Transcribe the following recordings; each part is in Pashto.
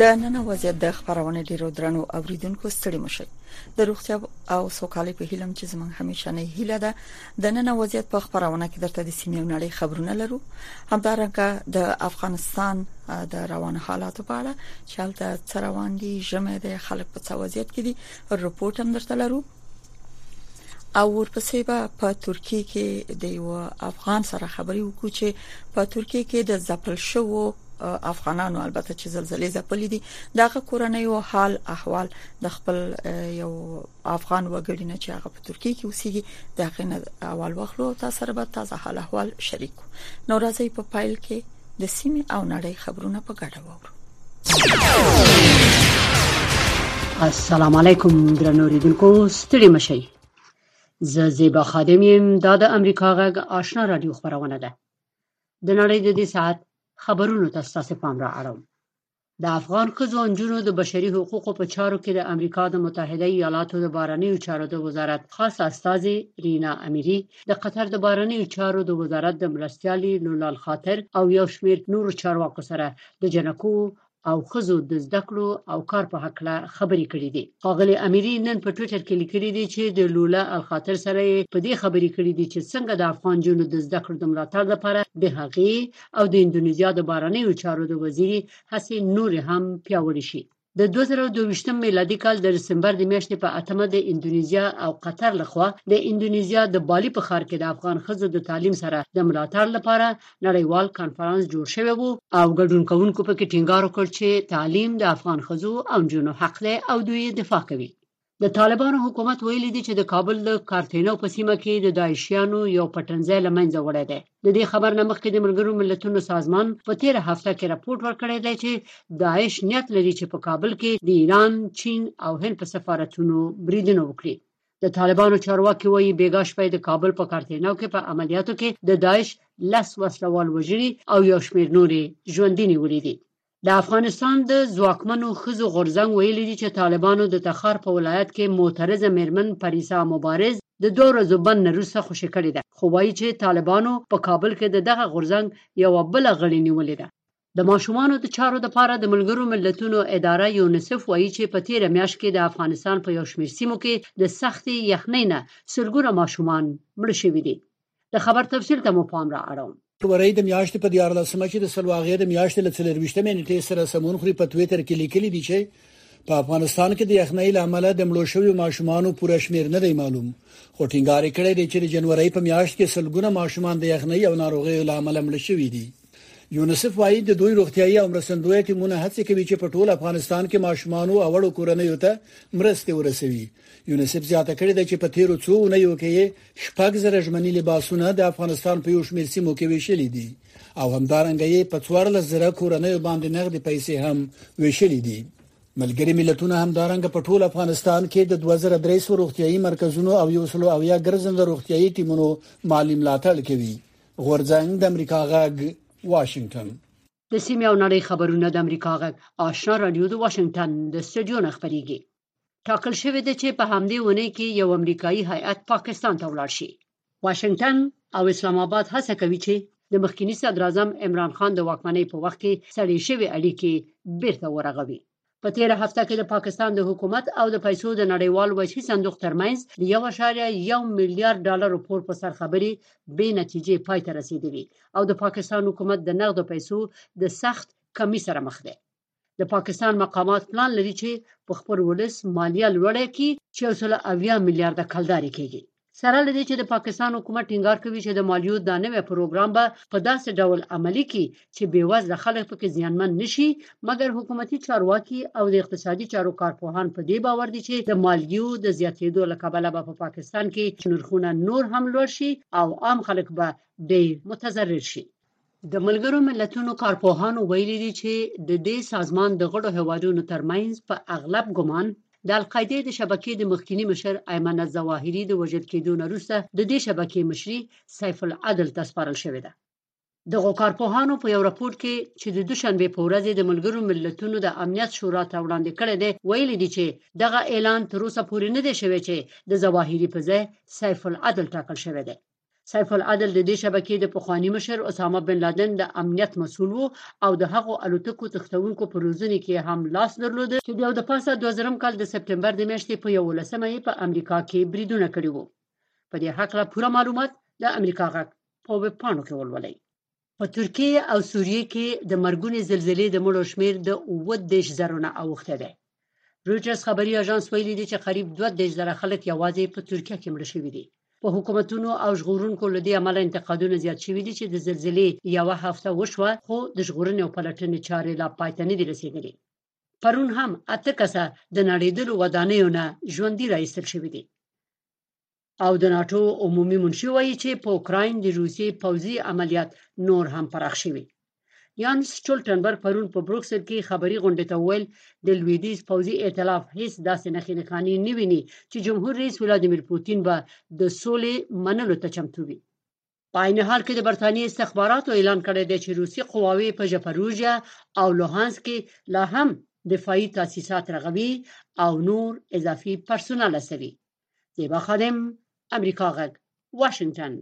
د نن وضعیت د خبرونه ډیرو درنو اوریدونکو ستړي مشي د روغتیا او سوکالۍ په هیلم چې زمونږ همیشه نه هیله ده د نن وضعیت په خبرونه کې درته د سیمې او نړۍ خبرونه لرو همدارنګه د افغانستان د روان حالاتو په اړه چې حالت څه روان دي ژمه د خلک په څه وضعیت کې دي رپورټ هم درته لرو او ورپسې به په ترکیه کې د یو افغان سره خبرې وکړو چې په ترکیه کې د ځپل شوو افغانانو البته چې زلزلې ځپلې دي دغه کورنۍ او حال احوال د خپل یو افغان وګړي نه چې هغه په ترکیه کې اوسېږي د هغه نه اول وخلو او تاسو سره به تازه حال احوال شریکو نو راځي په پایل کې د سیمه او نړۍ خبرونه په ګډه وو السلام علیکم درنو ریدونکو ستړي مشي زه زیبا خادم یم دا د امریکا غږ آشنا رادیو خبرونه ده د نړۍ د دې ساعت خبرونو ته ستاسو پام را اړوم د افغان ښځو انجونو د بشري حقوقو په چارو کې د امریکا د متحده ایالاتو د بارنیو چارو د وزارت خاص استاذ رینا امیری د قطر د بهرنیو چارو د وزارت د مرستیالي لولال خاطر او یو شمېر نورو چارواکو سره د جنکو او خزو د زده کړو او کار په حق له خبرې کړې دي خاغلی اميري نن په ټوئیټر کې لیکلي دي چې د لولا الخاطر سره یې په دې خبرې کړې دي چې څنګه د افغان جنو د زده کړو د ملاتړ لپاره د هغې او د اندونیزیا د بارنیو چارو د وزیري هڅې نور هم پیاوړې شي د 2022 میلادي کال د دسمبر د میاشتې په اتمه د اندونیزیا او قطر لخوا د اندونیزیا د بالي په ښار کې د افغان ښځو د تعلیم سره د ملاتړ لپاره نړیوال کانفرنس جوړ شوی وو او ګډون کوونکو پکې ټینګار وکړ چې تعلیم د افغان ښځو او نجونو حق دی او دوی یې دفاع کوي د طالبانو حکومت ویلي دي چې د کابل د کارتینو په سیمه کې د داعشیانو یو پټنځای لمنځه وړی دی د دې خبر نه مخکې د ملګرو ملتونو سازمان په تیر هفته کې راپورټ ورکړی دی چې داعش نیت لري چې په کابل کې د ایران، چین او هند په سفارتونو بریدونه وکړي د طالبانو چارواکي وایي بیګا شپه د کابل په کارتینو کې په عملیاتو کې د داعش لس وسلوال وژلي او یو شمېر نورې ژوندي نیولي دي د افغانستان د ځواکمنو ښځو غورځنګ ویلي دي چې طالبانو د تخار په ولایت کې معترضه میرمن پریسا مبارز د دوه ورځو بند نه وروسته خوشې کړې ده خو وایي چې طالبانو په کابل کې د دغه غورځنګ یوه بله غړې نیولې ده د ماشومانو د چارو لپاره د ملګرو ملتونو اداره یونیسف وایي چې په تیره میاشت کې د افغانستان په یو شمېر سیمو کې د سختې یخنۍ نه سلګونه ماشومان مړه شوي دي د خبر تفصیل ته مو پام را اړوم. فبرورۍ د میاشتې په دیارلسمه چې د سلواغې د میاشتې له څلرویشتمې نېټې سره سمون خوري په تویتر کې لیکلي دي چې په افغانستان کې د یخنۍ له امله د مړو شویو ماشومانو پوره شمیر نه دی معلوم خو ټینګار یې کړی دی چې د جنورۍ په میاشت کې سلګونه ماشومان د یخنۍ او ناروغیو له امله مړه شوي دي یونیسف وایي د دوی روغتيایي او مرستندوی ټیمونه هڅه کوي چې په ټول افغانستان کې ماشومان او اړو کورنۍ ته مرستې ورسوي یونیسف زیاته کړې ده چې په تیرو څو اونیو کې شپږ زره ژمنی لباسونه د افغانستان په یو شمېر سیمو کې ویشلې دي او همدارنګه یې په 14 زره کورنۍ باندې نغد پیسې هم ویشلې دي ملګری ملتونه همدارنګه په ټول افغانستان کې د 2003 روغتيایي مرکزونو او یو سلو او یا ګرځند روغتيایي ټیمونو مالی ملاتړ کوي غورځنګ د امریکا غږ واشنگټن د سیمې او نړۍ خبرونه د امریکا غږ آشنا رادیو د واشنگټن د سټډیو نه خبريږي ټاکل شوې ده چې په همدې ونې کې یو امریکایي هیئت پاکستان ته ولاړ شي واشنگټن او اسلام آباد هڅه کوي چې د مخکنی صدر اعظم عمران خان د واکمنۍ په وخت کې سړې شوې اړیکې بیرته ورغوي په تیر هفته کې د پاکستان د حکومت او د پیسو د نړیوال وجهي صندوق ترمنځ د 1.1 میلیارډ ډالر پور په سر خبرې بې نتیجې پای ته رسیدلې او د پاکستان حکومت د نقد پیسو د سخت کمی سره مخ دی د پاکستان مقامات پلان لري چې په خپل ولس مالیه لوړه کړي چې یو سل اویا میلیارډه کلدارې کېږي سره لدې چې د پاکستان حکومت ټینګار کوي چې د مالیو دا نوې پروګرام به په داسې ډول عملی کړي چې بیوزله خلک پکې زیانمن نشي مګر حکومتي چارواکي او د اقتصادي چارو کارپوهان په دې باور دي چې د مالیو د زیاتېدو له کبله به په پا پاکستان کې نرخونه نور هم لوړ شي او عام خلک به ډېر متضرر شي د ملګرو ملتونو کارپوهانو ویلي دي چې د دې سازمان د غړو هوادونو ترمنځ په اغلب ګمان د القاعده د شبکې د مخکینی مشر ایمن الظواهری د وژل کېدو نه وروسته د دې شبکې مشري سیف العدل ته سپارل شوې ده دغو کارپوهانو په یو راپور کې چې د دوشنبه په ورځ د ملګرو ملتونو د امنیت شورا ته وړاندې کړی دی ویلي دي چې دغه اعلان تر اوسه پورې نه دی شوی چې د ظواهري په ځای سیف العدل ټاکل شوی دی سیف العدل د دې شبکې د پخواني مشر اسامه بن لادن د امنیت مسول وو او د هغو الوتکو تختونکو په روزنې کې هم لاس درلود چې د یو د پاسه 2000 کال د سپټمبر د میاشتې په 11مه یې په امریکا کې بریدونه کړي وو په دې حق لا پوره معلومات د امریکا غږ په ویب پاڼو کې ولولئ په ترکیه او سوریه کې د مرګونې زلزلې د مړو شمیر د 18 زرو نه اوخته دی رویټرز خبري اژانس ویلي دی چې قریب 20 زره خلک یوازې په ترکیه کې مړ شوي دي په حکومتونو او ژغورونکو له دې امله انتقادونه زیات شوي دي چې د زلزلې یوه هفته وشوه خو د ژغورنې او پلټنې چارې لا پای ته نه دي رسیدلې پرون هم اته کسه د نړیدلو ودانیو نه ژوندي را ایستل شوي دي او د ناتو عمومي منشي وایي چې په اوکراین د روسیې پوځي عملیات نور هم پراخ شوي یانس چولټنبرګ پرون په بروکسل کې خبري غونډې ته وویل د لویدیز پوځي ائتلاف هیڅ داسې نښې نښانې نه ویني چې جمهور رئیس ولادیمیر پوتین به د سولې منلو ته چمتو وي په عین حال کې د برتانیې استخباراتو اعلان کړی دی چې روسي قواوې په ژپروژیا او لوهانسک کې لا هم دفاعي تاسیسات رغوي او نور اضافي پرسونل استوي زیبا خادم امریکا غږ واشنگتن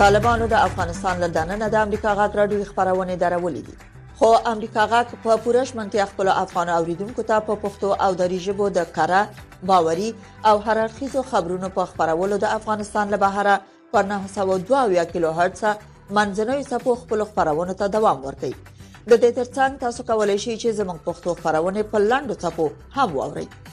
طالبانو د افغانستان له دننه د امریکا غږ راډیو خبرونه درولې دي خو امریکا غږ په پوره ژمنتیا خپل افغان اوریدونکو ته په پښتو او دری ژبو د کره باوري او هر اړخیزو خبرونو په خبرولو د افغانستان له بهره په 902 کیلو هرتز منځنوي سپو خپل خبرونه ته دوام ورکړي د دې ترڅنګ تاسو کولی شئ چې زموږ پښتو خبرونه په لاندو سپو هم واورئ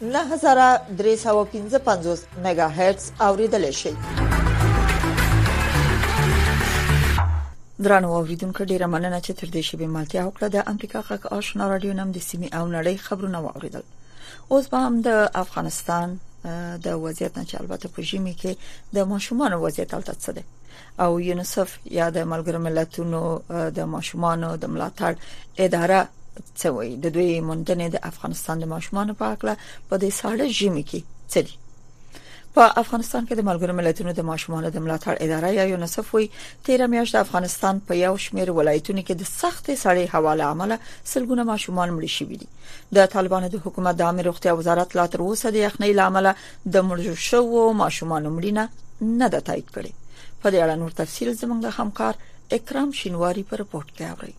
9355 میگا هرتز اوریدل شي. درنو اوریدونکو ډیره مننه چې تر دې شیبې ملتیا وکړه د امریکا غږ آشنا رادیو نم د سیمې او نړۍ خبرونه واوریدل اوس به هم د افغانستان د وضعیت نه چې البته په ژمي کې د ماشومان وضعیت البته څه دی او یونیسف یا د ملګرو ملتونو د ماشومانو د ملاتړ اداره څه وایي د دوی موندنې د افغانستان د ماشومانو په اړه په دې ساړه ژمي کې څه دي په افغانستان کې د ملګرو ملتونو د ماشومانو د ملاتړ اداره یا یونیسف وی تیر میاشت افغانستان په یو شمیر ولایتونو کې د سخت سړې هوا له امله سلګونه ماشومان مړ شوي دي د طالبانو د حکومت د امر روغتیا وزارت لا تر اوسه د یخنۍ لامل د مړو شوو ماشومانو مړینه نه ده تایید کړې په دې اړه نور تفصیل زموږ همکار اکرام شینواری پر رپورت کې اوري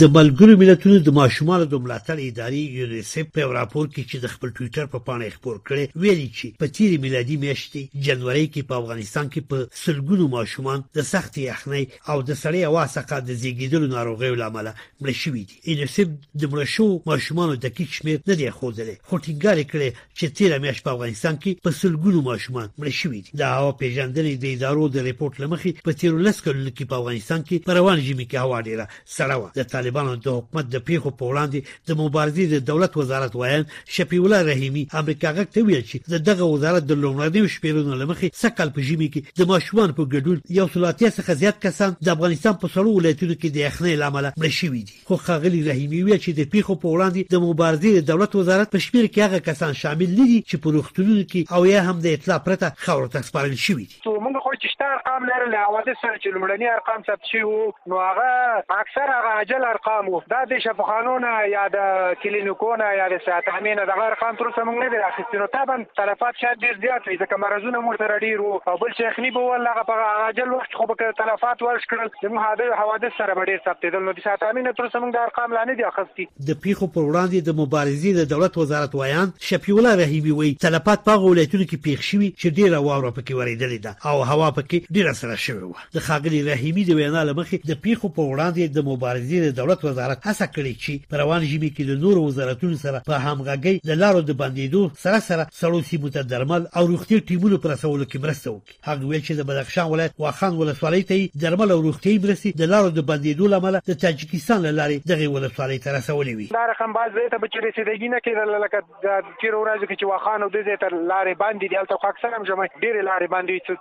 د ملګرو ملتونو د ماشومانو د ملاتړ ادارې یونیسف په راپور کې چې د خپل ټویټر په پاڼه خپور کړي ویلي چې په تیر میلادي میاشت جنوري کې په افغانستان کې په سلګونو ماشومان د سخت یخنۍ او د سړې هوا څخه د زیږیدلو ناروغیو لامل مړ شوي دي یونیسف د مړه شوو ماشومانو دقیق شمېر نه دی ښودلی خو ټینګار یې کړی چې تېره میاشت په افغانستان کې په سلګونو ماشومان مړه شوي دي د هوا پېژندنې د ادارو د رپورټ له مخې په تېرو لس کلونو کې په افغانستان کې په روان ژمي کې هوا ډېره سړه وه د طالبانو د حکومت د پېښو په وړاندې د مبارزې د دولت وزارت ویاند شفیع الله رحیمي امریکا غږ ته ویل چې د دغه وزارت د لومړنیو شمیرنو له مخې سږکال په ژمي کې د ماشومانو په ګډون یو سل اتیا څخه زیات کسان د افغانستان په سړو ولایتونو کې د یخنۍ له امله مړه شوي دي خو ښاغلي رحیمي ویل چې د پیښو په وړاندې د مبارزې د دولت وزارت په شمیر کې هغه کسان شامل نه دي چې په روغتونونو کې او یا هم د اطلاع پرته خاورو ته سپارل شوي دي څو موږ خو چې شته ارقام لرل له حوادث سره چې لومړني ارقام ثبت شوي وو نو هغه اکثر هغه عجل ارقام وو دا د شفاخانو نه یا د کلینیکو نه یا د صحت عامې نه دغه ارقام تر اوسه موږ نه دي راخیستي نو طبعا تلفات شاید ډېر زیات وي ځکه مرضونه موږ سره ډېر وو او بل چې یخني به ول هغه په عجل وخت خو به که تلفات ورش کړل زموږ حوادث سره به ډېر ثبتېدل نو د صحت عامې نه تر اوسه موږ د ارقام لا نه دي اخیستي د پیښو پر وړاندې د مبارزې د دولت وزارت ویاند شفیع الله رحیمي وایي، تلفات په هغو ولایتونو کې پېښ شوي چې ډېره واوره پکې ورېدلې ده او هوا پکې ډېره سړه شوې وه. د ښاغلي رحیمي د وینا له مخې، د پېښو پر وړاندې د مبارزې د دولت وزارت هڅه کړې چې په روان ژمي کې له نورو وزارتونو سره په همغږۍ د لارو د بندېدو سره سره سړو سیمو ته درمل او روغتي ټیمونو په رسولو کې مرسته وکړي. هغه وویل چې د بدخشان ولایت واخان ولسوالۍ ته یې درمل او روغتیايي مرستې د لارو د بندېدو له امله د تاجکستان له لارې دغې ولسوالۍ ته رسولې وې. دا رقم بل ځای ته به چې رسېدګي نه کېدله لکه د تېرو ورځو کې چې واخان او دې ځای ته لارې بندې دي هلته خو اکثر هم ژمی ډېرې لارې بندې وي څه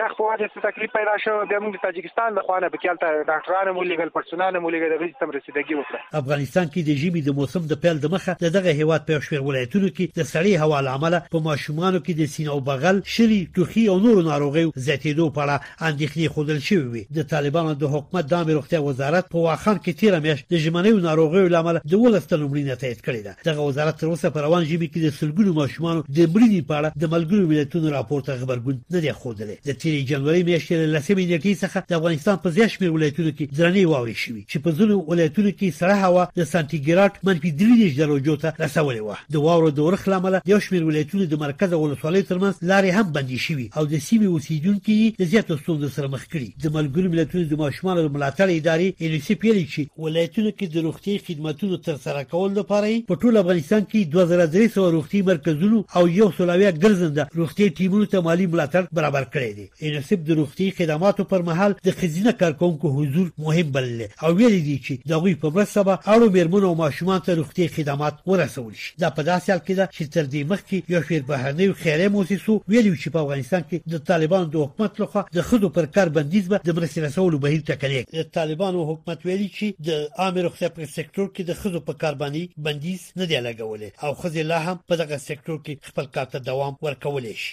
یخ په وجه څه تکلیف پیدا شوی بیا موږ د تاجکستان له خوا نه پکې هلته ډاکټران هم ولېږل پرسونل هم ولېږه د هغوی ته هم رسېدګي وکړه. افغانستان کې د ژمي د موسم د پیل دمخه د دغه هېواد په یو شمېر ولایتونو کې د سړې هوا له امله په ماشومانو کې د سینه او بغل، شلي، ټوخي او نورو ناروغیو زیاتېدو په اړه اندېښنې ښودل شوې وې. د طالبانو د حکومت د عامې روغتیا وزارت په واخان کې تېره میاشت د ژمنیو ناروغیو له امله دولس تنو مړینه تایید کړې ده. دغه وزارت تر اوسه په روان ژمي کې د سلګونو ماشومانو د مړینې په اړه د ملګرو ملتونو راپور ته غبرګون نه دی ښودلی. د تېرې جنورۍ میاشتې له لسمې نېټې څخه د افغانستان په زیات شمېر ولایتونو کې درنې واورې شوي. چې په ځینو ولایتونو کې سړه هوا د سانتي ګراډ منفي درې دېرش درجو ته رسولې وه. د واورو د اورښت له امله د یو شمېر ولایتونو د مرکز او ولسوالیو ترمنځ لارې هم بندې شوي او د سیمې اوسېدونکي یې د زیاتو ستونزو سره مخ کړي. د ملګرو ملتونو د ماشومانو د ملاتړ ادارې یونیسف ویلي چې ولایتونو کې د روغتیايي خدمتونو ترسره کولو لپاره یې په ټول افغانستان کې دوه زره درې سوه روغتیايي مرکزونو او یو سل اویا ګرځنده روغتیايي ټیمونو ته مالي ملاتړ برابر کړی دی. یونیسف د روغتیايي خدماتو پر مهال د ښځینه کارکوونکو حضور مهم بللی او ویلي دي چې د هغوی په مرسته به اړو مېرمنو او ماشومانو ته روغتیايي خدمات ورسول شي. دا په داسې حال کې ده چې تر دې مخکې یو شمېر بهرنیو خیریه موسسو ویلي و چې په افغانستان کې د طالبانو د حکومت له خوا د ښځو پر کار بندیز به د مرستې رسولو بهیر ټکنی کړي. د طالبانو حکومت ویلي چې د عامې روغتیا په سکتور کې د ښځو په کار باندې بندیز نه دی لګولی او ښځې لا هم په دغه سکتور کې خپل کار ته دوام ورکولی شي.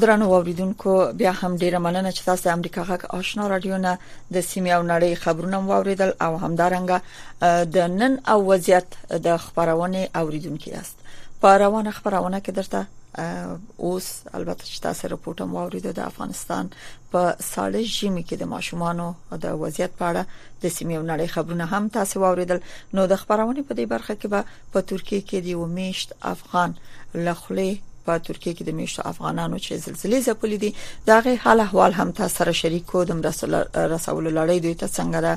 درنو اوریدونکو بیا هم ډیره مننه چې تاسو د امریکا غږ آشنا رادیو نه د سیمې او نړۍ خبرونه واوریدل او همدارنګه د نن او وضعیت د خبرونه اوریدونکو یاست په روانه خبرونه کې درته اوس البته چې تاسو رپورټ هم واوریدو د افغانستان په ساړه ژمي کې د ماشومان د وضعیت په اړه د سیمې او نړۍ خبرونه هم تاسو واوریدل نو د خبرونه په دې برخه کې به په ترکیه کې د یو میشت افغان لخلې په ترکیه کې د میشتو افغانانو چې زلزلې ځپلې دي دا غي حال احوال هم تاسو سره شریک کو د رسولو لړۍ دوی ته څنګه ده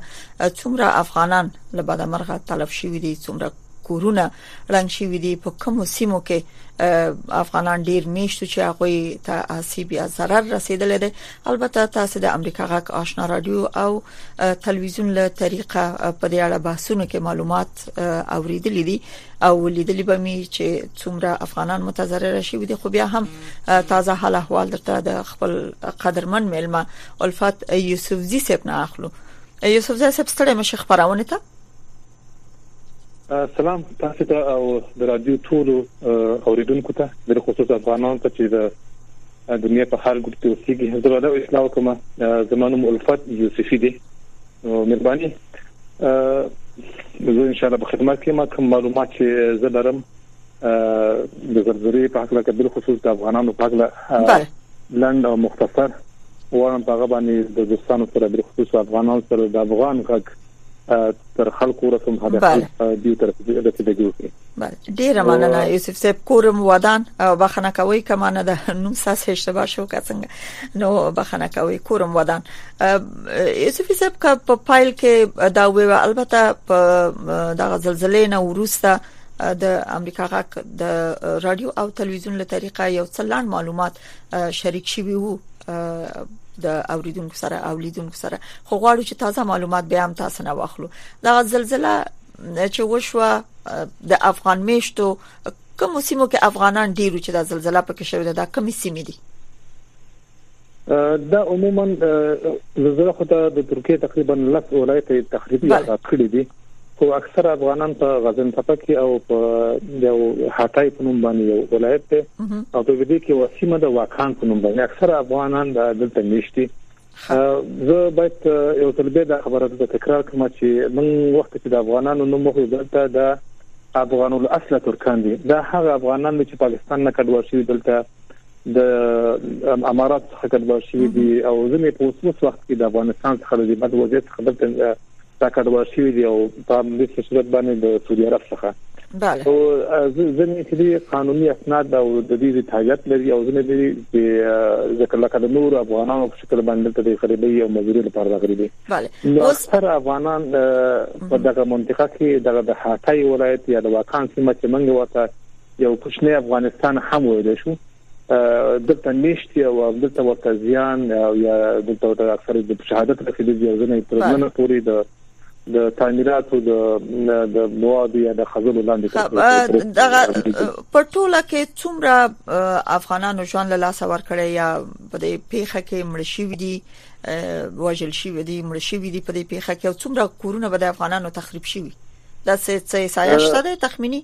څومره افغانان له بده مرغه تلف شوی دي څومره کورونه رنګ شوی دي په کوم سیمو کې افغانان ډیر میشتو چې هغه ته اسی بیا zarar رسیدلې ده البته تاسو د امریکا غک آشنا رادیو او تلویزیون له طریقه په دې اړه بحثونو کې معلومات اوریدلې دي او لیدلې به می چې څومره افغانان متضرر شوي دي خو بیا هم تازه حال احوال درته د خپل قدرمن ملما الفت یوسفزی صاحب نه اخلو یوسفزی صاحب ستړي مشه خبرونه ته سلام تاسو ته او د رادیو ټولو اوریدونکو ته د خصوص افغانانو ته چې د دنیا په هر ګوټ کې اوسېږي زه به دا اصلاح کوم زمونږ الفت یوسفی دی مهرباني زه ان شاء الله په خدمت کې ما کوم معلومات چې زه لرم د زلزلې په حق لکه بل خصوص د افغانانو په حق لند او مختصر وړم په غو باندې د دوستانو سره د خصوص افغانانو سره د افغان غږ تر خلکو ورسوم هغه خلک دیو تر رسیدګي وکړي بله ډیر مننه یوسف صاحب کورم ودان او بخنه کوي کما نه ده نوم ساس اشتباه شو کڅنګ نو بخنه کوي کورم ودان یوسف صاحب کا په فایل کې دا وی البته په دغه زلزلې نه ورسته د امریکا غاک د رادیو او تلویزیون له طریقه یو څلان معلومات شریک شوی وو د اوریدونکو سره او لیدونکو سره خو غواړو چې تازه معلومات به هم تاسو نه واخلو دا زلزلہ چې وشوه د افغان میشتو کوم سیمو کې افغانان ډیرو چې دا زلزلہ پکې شوې ده دا کوم سیمې دي دا عموما زلزلہ خو ته د ترکیه تقریبا لس ولایت تخریبي آزاد کړی دي خو اکثره افغانان په غزن تپه کې او په یو هټای په نوم باندې یو ولایت دی او په دې کې وسیمه د واکان په نوم باندې اکثره افغانان د دلته نشتی زه باید یو څل به دا خبره د تکرار کوم چې من وخت کې د افغانانو نوم خو دلته د افغانو الاصل ترکان دي دا هغه افغانان چې پاکستان نه کډوال شوی دلته د امارات څخه کډوال شوی دي او ځینې په اوس وخت کې د افغانستان څخه د بد وضعیت خبرته دا کډوال شوی دی او په دې صورت باندې د سعودي عرب څخه بله او ځینې چې دی قانوني اسناد او د دې د تاجت لري او ځینې دی چې ځکه لکه د نور افغانانو په شکل باندې ته د غریبي او مزوري لپاره راغلي دي بله اوس تر افغانان په دغه منطقه کې دغه د هاتای ولایت یا د واکان سیمه چې منګه وته یو کوچنی افغانستان هم ویل شو دلته نشته او دلته ورته زیان او یا دلته ورته اکثر د شهادت رسیدل دي ځنه تر نن پورې د د تعمیراتو د د مواد یا د خزلو لاندې دغه په ټوله کې څومره افغانانو ژوند له لاسه ورکړی یا په دې پیخه کې مړ شوی دي وژل شوی دي مړ شوی دي په دې پیخه کې څومره کورونه به د افغانانو تخریب شوی دا څه څه سایه شته تخمینی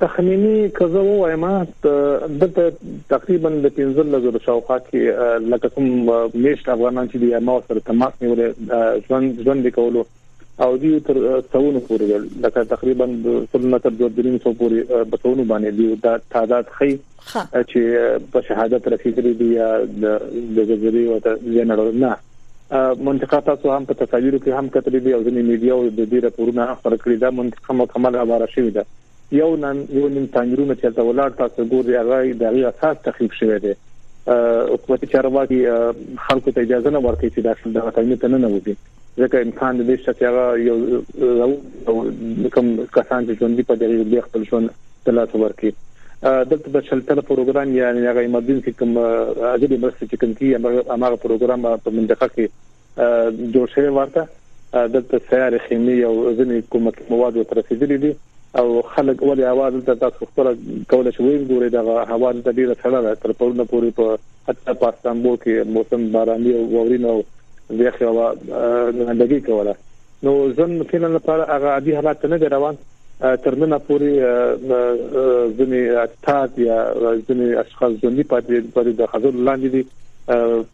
تخنيني که زه ووایم دلته تقریبا د 15 زره شاوخوا کې لکه کوم میشت افغانان چې د ما سره تماس نیولې ژوند ژوند کولو او دی تر څونو پورې لکه تقریبا 3 تر 2 درې سو پورې بتونو باندې دی دا تعداد خي چې په شهادت رسیدلی دی یا د زلزلې او ځین اړول نه منطقه تاسو هم په تصاویرو کې هم کتلې دي او ځینې میډیا او د دې راپورونه خبر کړی دا منطقه مکمل اواره شوې ده یو نن یو نیم تنګرونه چې تاسو ولر تاسو ګوري هغه د هغه اساس تخریب شوی دی حکومتي چارواکي خلکو ته اجازه نه ورکوي چې داخل دغه تنګ ته نه نوځي ځکه امکان دې شته چې هغه یو کوم کسان چې ژوند په دغه بیا خپل ژوند د لاس ورکړي دلته د شلتر پروګرام یا هغه ایمرجنسي کوم اجازه مرسته چې کوم کی هغه پروګرام په منطقه کې جوړ شوی ورته دلته سیاره خیمه او ځینې کومک مواد ورته رسیدلي دي او خلک ولې هوا دلته تاسو خپل کول شي ویم ګوري دا هوا د ډیره سړه ده تر پرونه پورې په حتی په استانبول کې موسم باراني او وورین او د یخ هوا لګي کوله نو ځن فعلا لپاره هغه عادي حالات ته نه دی روان تر نن پورې ځنې اتات یا ځنې اشخاص ژوندۍ پاتې د خزر لاندې دي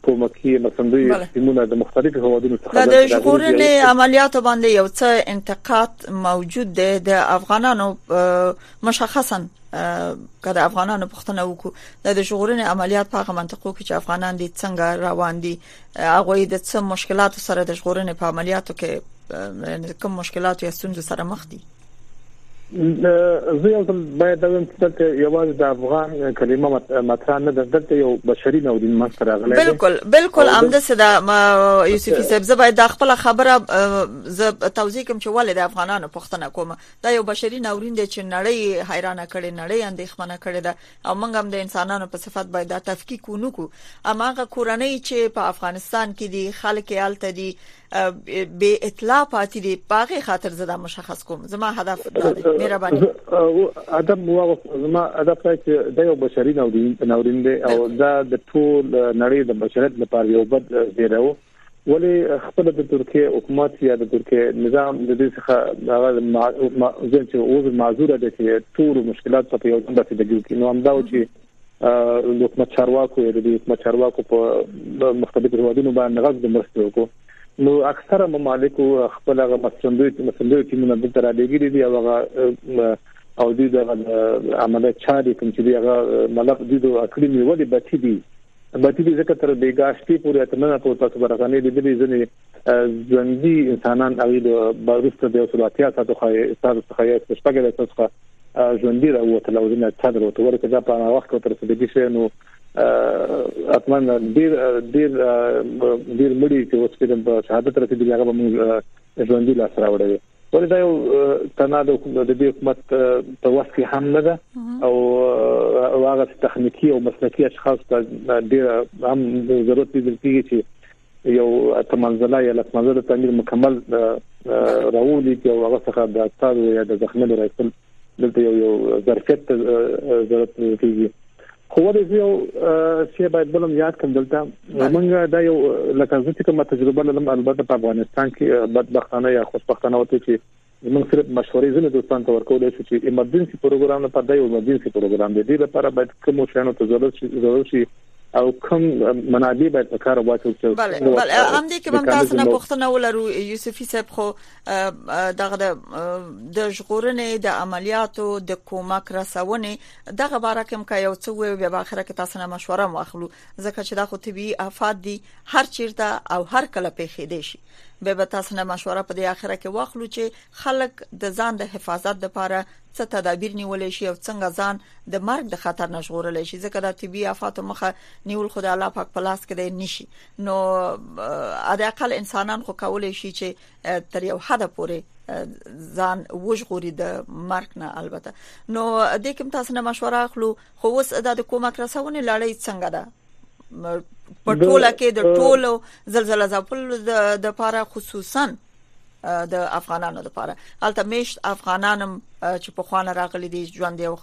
په مکی مسندوی ټیمونه د مختلفو هوادونو څخه د ژغورنې عملیاتو باندې یو څه انتقاد موجود دی د افغانانو مشخصا که د افغانانو پښتنه وکړو د ژغورنې عملیات په هغه منطقو کې چې افغانان دي څنګه روان دي هغه د څه مشکلاتو سره د ژغورنې په عملیاتو کې کوم مشکلات یا ستونزې سره مخ دي زه یو ځل باید دا ویم چې دلته یوازې د افغان کلمه مطرح نه ده دلته یو بشري ناورین مخ ته راغلی دی بالکل بالکل همدا څه دا یوسفي صاحب زه باید دا خپل خبره زه توضیح کوم چې ولې د افغانانو پښتنه کوم دا یو بشري ناورین دی چې نړۍ حیرانه کړي نړۍ اندېښمنه کړي ده او موږ هم د انسانانو په صفت باید دا تفکیک ونکو اما هغه کورنۍ چې په افغانستان کې دي خلک یې الته دي به اطلاع پاتې دي پاغه خاطر زدا مشخص کوم زما هدف دا دی مهرباني ادب مو زما هدف دا چې د یو بشري ناورین ناورین دی او دا د ټول نړۍ د بشریت لپاره یو بد زیرو ولی خپل د ترکیه حکومت یا د ترکیه نظام د دې څخه هغه ځکه چې اوس معذور دي چې ټول مشکلات په یو ځل باندې د جوړ کینو همدا چې د حکومت چارواکو د حکومت چارواکو په مختلفو هیوادونو باندې غږ د مرستې وکړو نو اکثره ممالک خپل هغه مسندوی مسندوی ټیمونه د تر لګیري دی او هغه او د عملیات چاري کوم چې هغه ملک د اکړې نیولې بچی دي بچی دې ځکه تر بیګا شپې پورې اتنه په تاسو برسانې دې دې ځنې ژوندۍ انسانان هغه د بارسته د وسلاتیا ساتو خو تاسو څخه یې څپګه د تاسو څخه ژوندۍ راوته لو ځنه څادر وته ورته دا په هغه وخت تر څه دې شي نو اتمن ډیر ډیر ډیر مړي چې اوس په شهادت رسیدلی هغه موږ ژوندۍ لاس راوړل ولې دا یو تنه د حکومت د حکومت په وخت کې هم نه ده او هغه تخنیکی او مسلکی اشخاص ته ډیر هم ضرورت دي چې یو تمنځله یا لکمنځله تعمیر مکمل راوړي چې هغه څخه د اثر یا د زخمونو راځل دلته یو یو ظرفیت ضرورت کیږي خو ولې زه یو څه باید بلم یاد کوم دلته موږ دا یو لکه زه چې کومه تجربه لرم البته په افغانستان کې بدبختانه یا خوشبختانه وته چې موږ صرف مشورې زنه دوستان ته ورکول شي چې ایمرجنسي پروګرام نه پدای ایمرجنسي پروګرام دی د لپاره باید کوم شانو ته ضرورت شي ضرورت شي او کوم منابع باید په کار واچول شي بله بله هم دې کې موږ تاسو نه پوښتنه ولرو یوسفي صاحب خو دغه د ژغورنې د عملیاتو د کومک رسونې دغه باره کې مکه یو څه وې بیا اخر کې تاسو نه مشوره واخلو ځکه چې دا خو طبي افات دي هر چیرته او هر کله پیښې دي شي به به تاسو نه مشوره په دې اخر کې واخلو چې خلک د ځان د حفاظت لپاره څه تدابیر نیول شي او څنګه ځان د مرګ د خطر نه ژغورل شي ځکه دا طبي افات مخه نیول خدای الله پاک په لاس کې دی نشي نو اده عقل انسانان خو کولای شي چې تر یو حد پورې ځان وژغوري د مرګ نه البته نو د کوم تاسو نه مشوره اخلو خو اوس د کومک رسونه لړۍ څنګه ده په ټوله کې د ټولو زلزلې ځپل د لپاره خصوصا د افغانانو لپاره البته میشت افغانانم چې په خوانه راغلي دي ژوند یو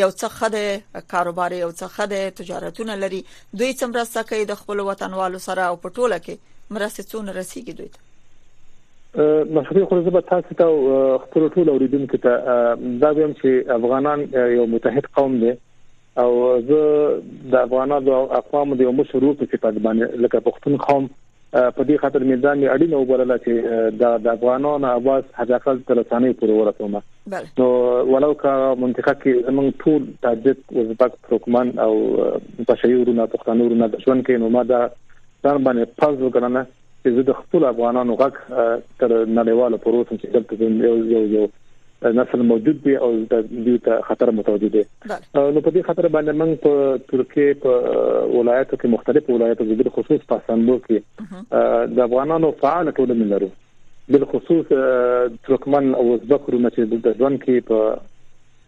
یو څه خده کاروبار یو څه خده تجارتونه لري دوی څومره سکه د خپل وطنوالو سره او په ټوله کې مرسته څونه رسیدي دوی ته مشري خو زه به تاسو ته خپل ټول اوریدونکو ته دا ویم چې افغانان یو متحد قوم دی او زه د افغانانو او اقوام د یو مشر روپ په صفت باندې لکه پښتون قوم په دې خاطر مې دا مې اړینه وبلله چې دا د افغانانو اواز حداقل تر رسنۍ پورې ورسوم نو ولو کا منطقه کې زمونږ ټول تاجک ازبک ترکمن او بشري ورونه پښتانه ورونه د ژوند کې نو ما دا ځان باندې پاز وګڼنه چې زه د خپل افغانانو غږ تر نړیوالو پروسم چې دلته زموږ یو یو یو نسل موجود دی او د دې ته خطر متوجه دی نو په دې خطر باندې موږ په ترکیه په ولایتو کې مختلف ولایتو کې د خصوص په استانبول کې د افغانانو فعال ټولنې لرو بل خصوص ترکمن او ازبک رومه چې د ځوان کې په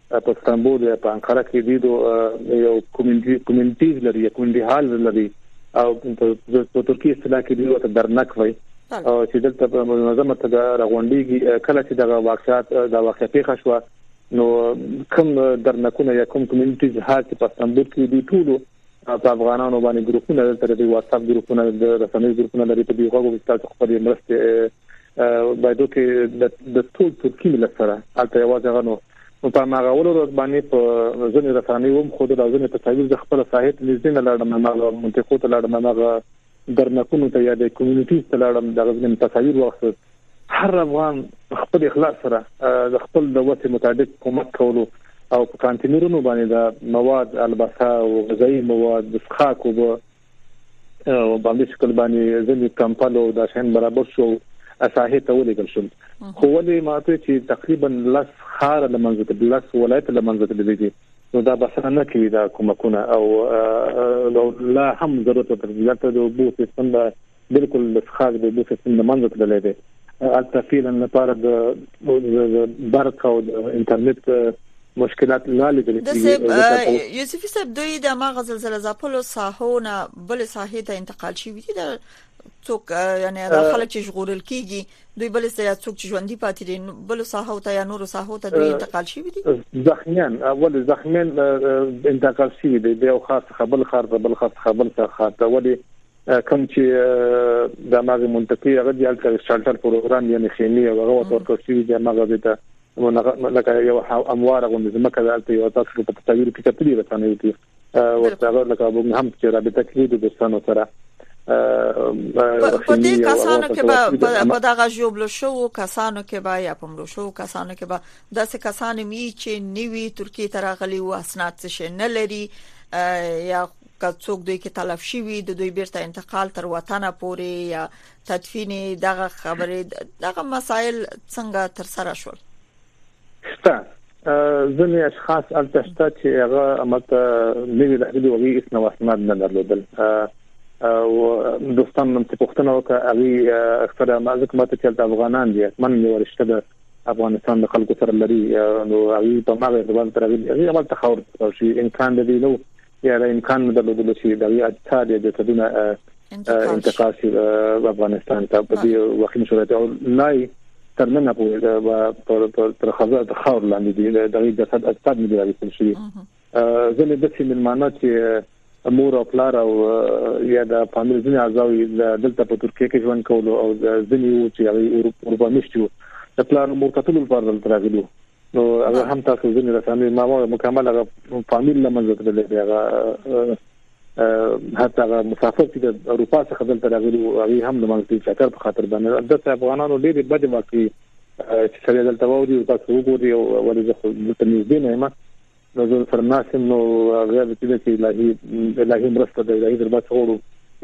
په استانبول یا په انقره کې دي دو یو کمیونټي کمیونټیز لري یا کمیونټي هال لري او په ترکیه اصطلاح کې دی ته درنک وایي او چې دلته په منظمه توګه راغونډيږي کله چې دغه واقعات دا واقع پیښه شو نو کوم درنکونه یا کوم کمیونټیز هات په استانبول کې دي ټول تاسو افغانانو باندې ګروپونه دلته د واتس اپ ګروپونه د رسنۍ ګروپونه لري په دې غوږو کې تاسو خپل مرسته بایدو کې د ټول ترکی ملت سره حالت یوازې غنو نو په هغه ولر ورځ باندې په ځینې رسنۍ هم خود د ځینې په تصویر د خپل ساحت نږدې نه لاړم نه منطقو ته لاړم نه درنکونو ته یا د کمیونټیز ته لاړم د غزنین تصاویر واخیستل هر افغان خپل اخلاص سره د خپل د وسه مطابق کومک کولو او په کانتینرونو باندې د مواد البسه او غذایی مواد د څښاک او باندې شکل باندې ځینې کمپل او د شین برابر شو اساهه ته ولېګل شو خو ولې ماته چې تقریبا لس خار لمنځه ته لس ولایت لمنځه ته لګي نو دا بسنه نه کوي دا کومکونه او لا هم ضرورت ورته دی دلته د اوبو سیستم به بالکل د څښاک د اوبو سیستم له منځه تللی دی هلته فعلا لپاره د برق او د انټرنیټ مشکلات لا لیدل کیږي یوسفي صاحب دوی د ما غزل زلزلې ځپلو ساحو نه بل ساحې ته انتقال شي دي څوک یعنی دا خلک چې ژغورل کیږي دوی بل څه یا څوک چې ژوندۍ پاتې دي بل ساحو ته یا نورو ساحو ته دوی انتقال شوي دي زخمیان اول زخمیان انتقال شوي دي د یو خاص څخه بل خاص بل خاص څخه بل خاص ته ولې کوم چې د ماغه منطقي هغه د الټر شالټر پروګرام یعنی خیمه او هغه ورته شوی د ماغه د ته لکه یو اموار غوندې زمکه دالته یو تاسو په تصویر کې کتلی رسنۍ کې ورته هغه لکه به هم چې رابطه کړی د دوستانو سره په دې کسانو کې به په دغه جوړ شو کسانو کې به یا په مړو شو کسانو کې به داسې کسان می چې نیوی ترکیه ته راغلي او اسناد څه شي نه لري یا که څوک دوی کې تلف شي وي د دوی بیرته انتقال تر وطن پورې یا تدفین دغه خبرې دغه مسایل څنګه تر سره شول شته ځینې اشخاص البته شته چې هغه امته نوی راغلي وي هیڅ نو اسناد نه درلودل او دوستان نن څه پوښتنه وکړه هغه اکثره مازه کومه چې د افغانان دي من یې ورشته ده افغانستان د خلکو سره لري نو هغه په ماغه ځوان تر هغه هغه ول تخور شي امکان دی نو یا د امکان نه درلودل شي د اجساد یا جسدونه انتقال شي د افغانستان ته په دې وخت صورت او لای تر نن په تر خزه د خاور لاندې دي د دغه جسد اجساد نه دي راوستل شي ځنه د سیمه مانو چې مور او پلار او یا د فامیل ځنه اعضاوي دلته په ترکیه کې ژوند کول او ځنه یو چې هغه اروپا مشتو د پلان مرتبطو لپاره دلته راغلو نو هغه هم تاسو ځینې رسامي ما مو مکمل هغه فامیل لمنځه تللی دی هغه حتی هغه مسافر چې د اروپا څخه دلته راغلي هغه هم د منځي چکر په خاطر باندې د افغانانو ډېری بد واقعي چې سره دلته ووري او تاسو وګوري او ولې زه دلته نږدې نه یم نو زه سره ناسم نو هغه د دې چې الهي الهي مرسته د الهي دربار څخه وړو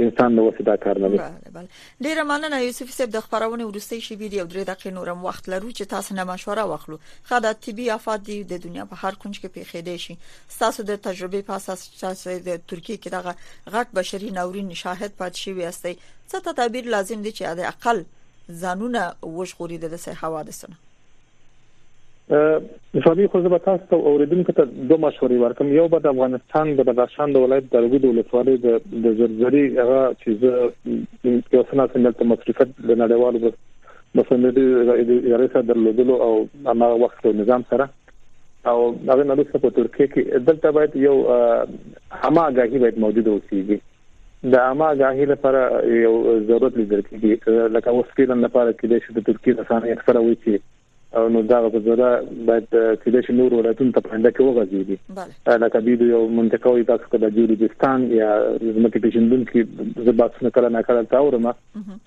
انسان نو وسه دا کار نه دی بله بله ډیره مننه یوسف صاحب د خبرونه ورستي شي ویډیو درې دقیقې نورم وخت لرو چې تاسو نه مشوره واخلو خا د طبي افات دی د دنیا په هر کونج کې پیښې دي شي تاسو د تجربه په اساس تاسو د ترکیه کې دغه غټ بشري ناورین شاهد پات شي ویاستي څه تدابیر لازم دي چې د اقل ځانونه وژغوري د سه حوادثونه ځوابي خو زه به تاسو ته اوریدونکو ته دوه مشورې ورکم یو به د افغانستان د بدخشان د ولایت د رګو د ولسوالۍ د د زرزري هغه چې زه یو سنا سندل ته مصرفت د نړیوالو د مسندې ادارې سره درلودلو او هغه وخت له نظام سره او هغه نړۍ په ترکیه کې دلته باید یو هماګاهي باید موجود اوسېږي د عامه اګاهي لپاره یو ضرورت لیدل کېږي لکه اوس فعلا لپاره کې د شي د ترکیې رسانې اکثره وایي چې نو دا غزوره باید چې د شنور ولایتونو ته پاینده کې وغځيږي لکه د یو منطقه وي تاسو ته د جوړجستان یا زمکه پیژندونکو زباسونه کله نه کله تاورمه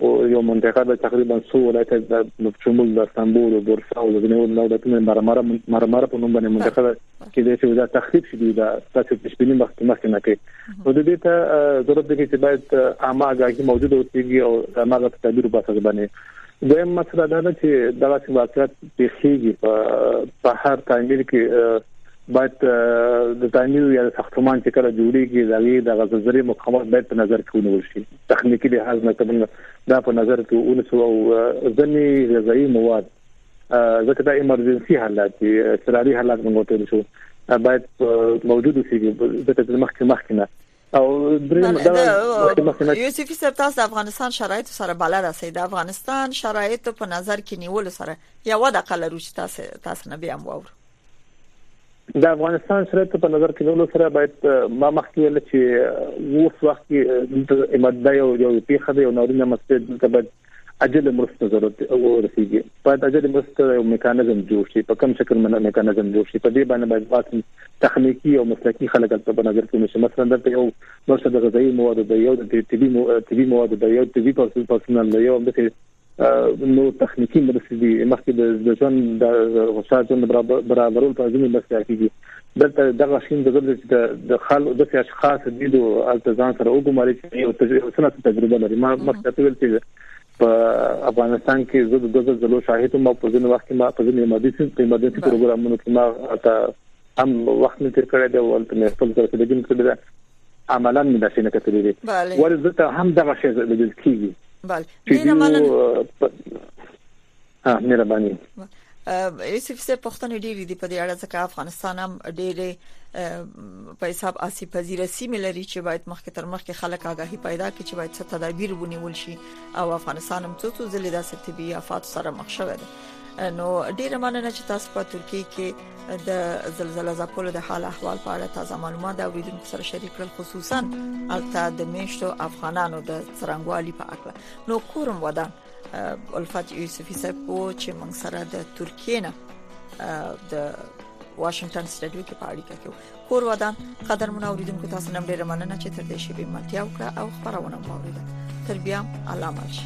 او یو منطقه ده تقریبا څو ولایت د مفچومل د استانبول او بورسا او د نور ولایتونو مرمر مرمر په نوم باندې منطقه ده چې د څه وزارت تخریب شوی دا تاسو په سپینې مخکې مخکې نه کې نو د دې ته ضرورت دی چې باید عامه غاګي موجود اوسېږي او د ماګه تدبیر په اساس باندې دویم مسله دا ده چې دا چې واقعیت پیخیږي په په هر تعمیر کې باید د تعمیر یا ساختمان چې کله جوړیږي دا غي د غززري مخامخ باید په نظر کې ونیول شي تخنیکی لحاظ نه کوم دا په نظر کې ونسو او ځنی غذایی مواد ځکه دا ایمرجنسي حالات دي اضطراري حالات موږ ته شو باید موجود اوسي ځکه چې مخکې مخکې نه او درې یوسفي صاحب تاسو د افغانستان شرایط سره بلد اسئ د افغانستان شرایط په نظر کې نیول سره یو د قلرو چې تاسو تاسو نه بیا مو د افغانستان شرایط په نظر کې نیولو سره باید ما مخکې ویل چې اوس وخت کې د امداد یو یو پیخه دی او نورینه مسجد ته باید اجل مرسته ضرورت ورسیږي باید اجل مرسته یو میکانیزم جوړ شي په کوم شکل منه میکانیزم جوړ شي په دې باندې باید واسي تخنیکی او مسلکی خلک ته په نظر کې نشي مثلا د یو مرسته د غذایی موادو د یو د طبي طبي موادو د یو طبي پرسونل د یو د نو تخنیکی مرستې دي مخکې د ځوان د غوسات ژوند برابرول په ځینې مرستې کیږي دلته دغه شین د غوډل چې د خلکو د اشخاص دي د التزام سره وګماري چې یو تجربه تجربه لري ما مخکې ویل چې په افغانستان کې زه د دغه زلو شاهد ما په ځینې وخت کې ما په ځینې مدرسې په مدرسې پروګرامونو کې ما هم وخت نه تیر کړی دی او تل مې خپل سره کې دګم کړی عملا مې داسې نه کتلې دي ولې زه ته هم دغه شی لیدل کیږي بله ډیره مننه ها مهرباني یوسف سه پښتنې ډېری دی په دې اړه ځکه افغانستان هم ډېری په حساب آسی پذیر سیمه لري چې باید مخکې تر مخکې خلک آگاهي پیدا کړي چې باید څه تدابیر ونیول شي او افغانستان هم څو څو ځلې د سرتبي آفات سره مخ شوی دی نو ډیره مننه چې تاسو په ترکیه کې د زلزلې ځپلو د حال احوال په اړه تازه معلومات د ویډیو سره شریک کړل خصوصا البته د میشتو افغانانو د څرنګوالي په اړه نو کورم ودان الفت یوسفی صاحب وو چې موږ سره د ترکیه نه د واشنگټن سټډیو کې په اړیکه کې کور ودان قدرمن اوریدونکو تاسو نن ډیره مننه چې تر دې شی به ملتیا وکړه او خبرونه مو اوریدل تر بیا علامه شي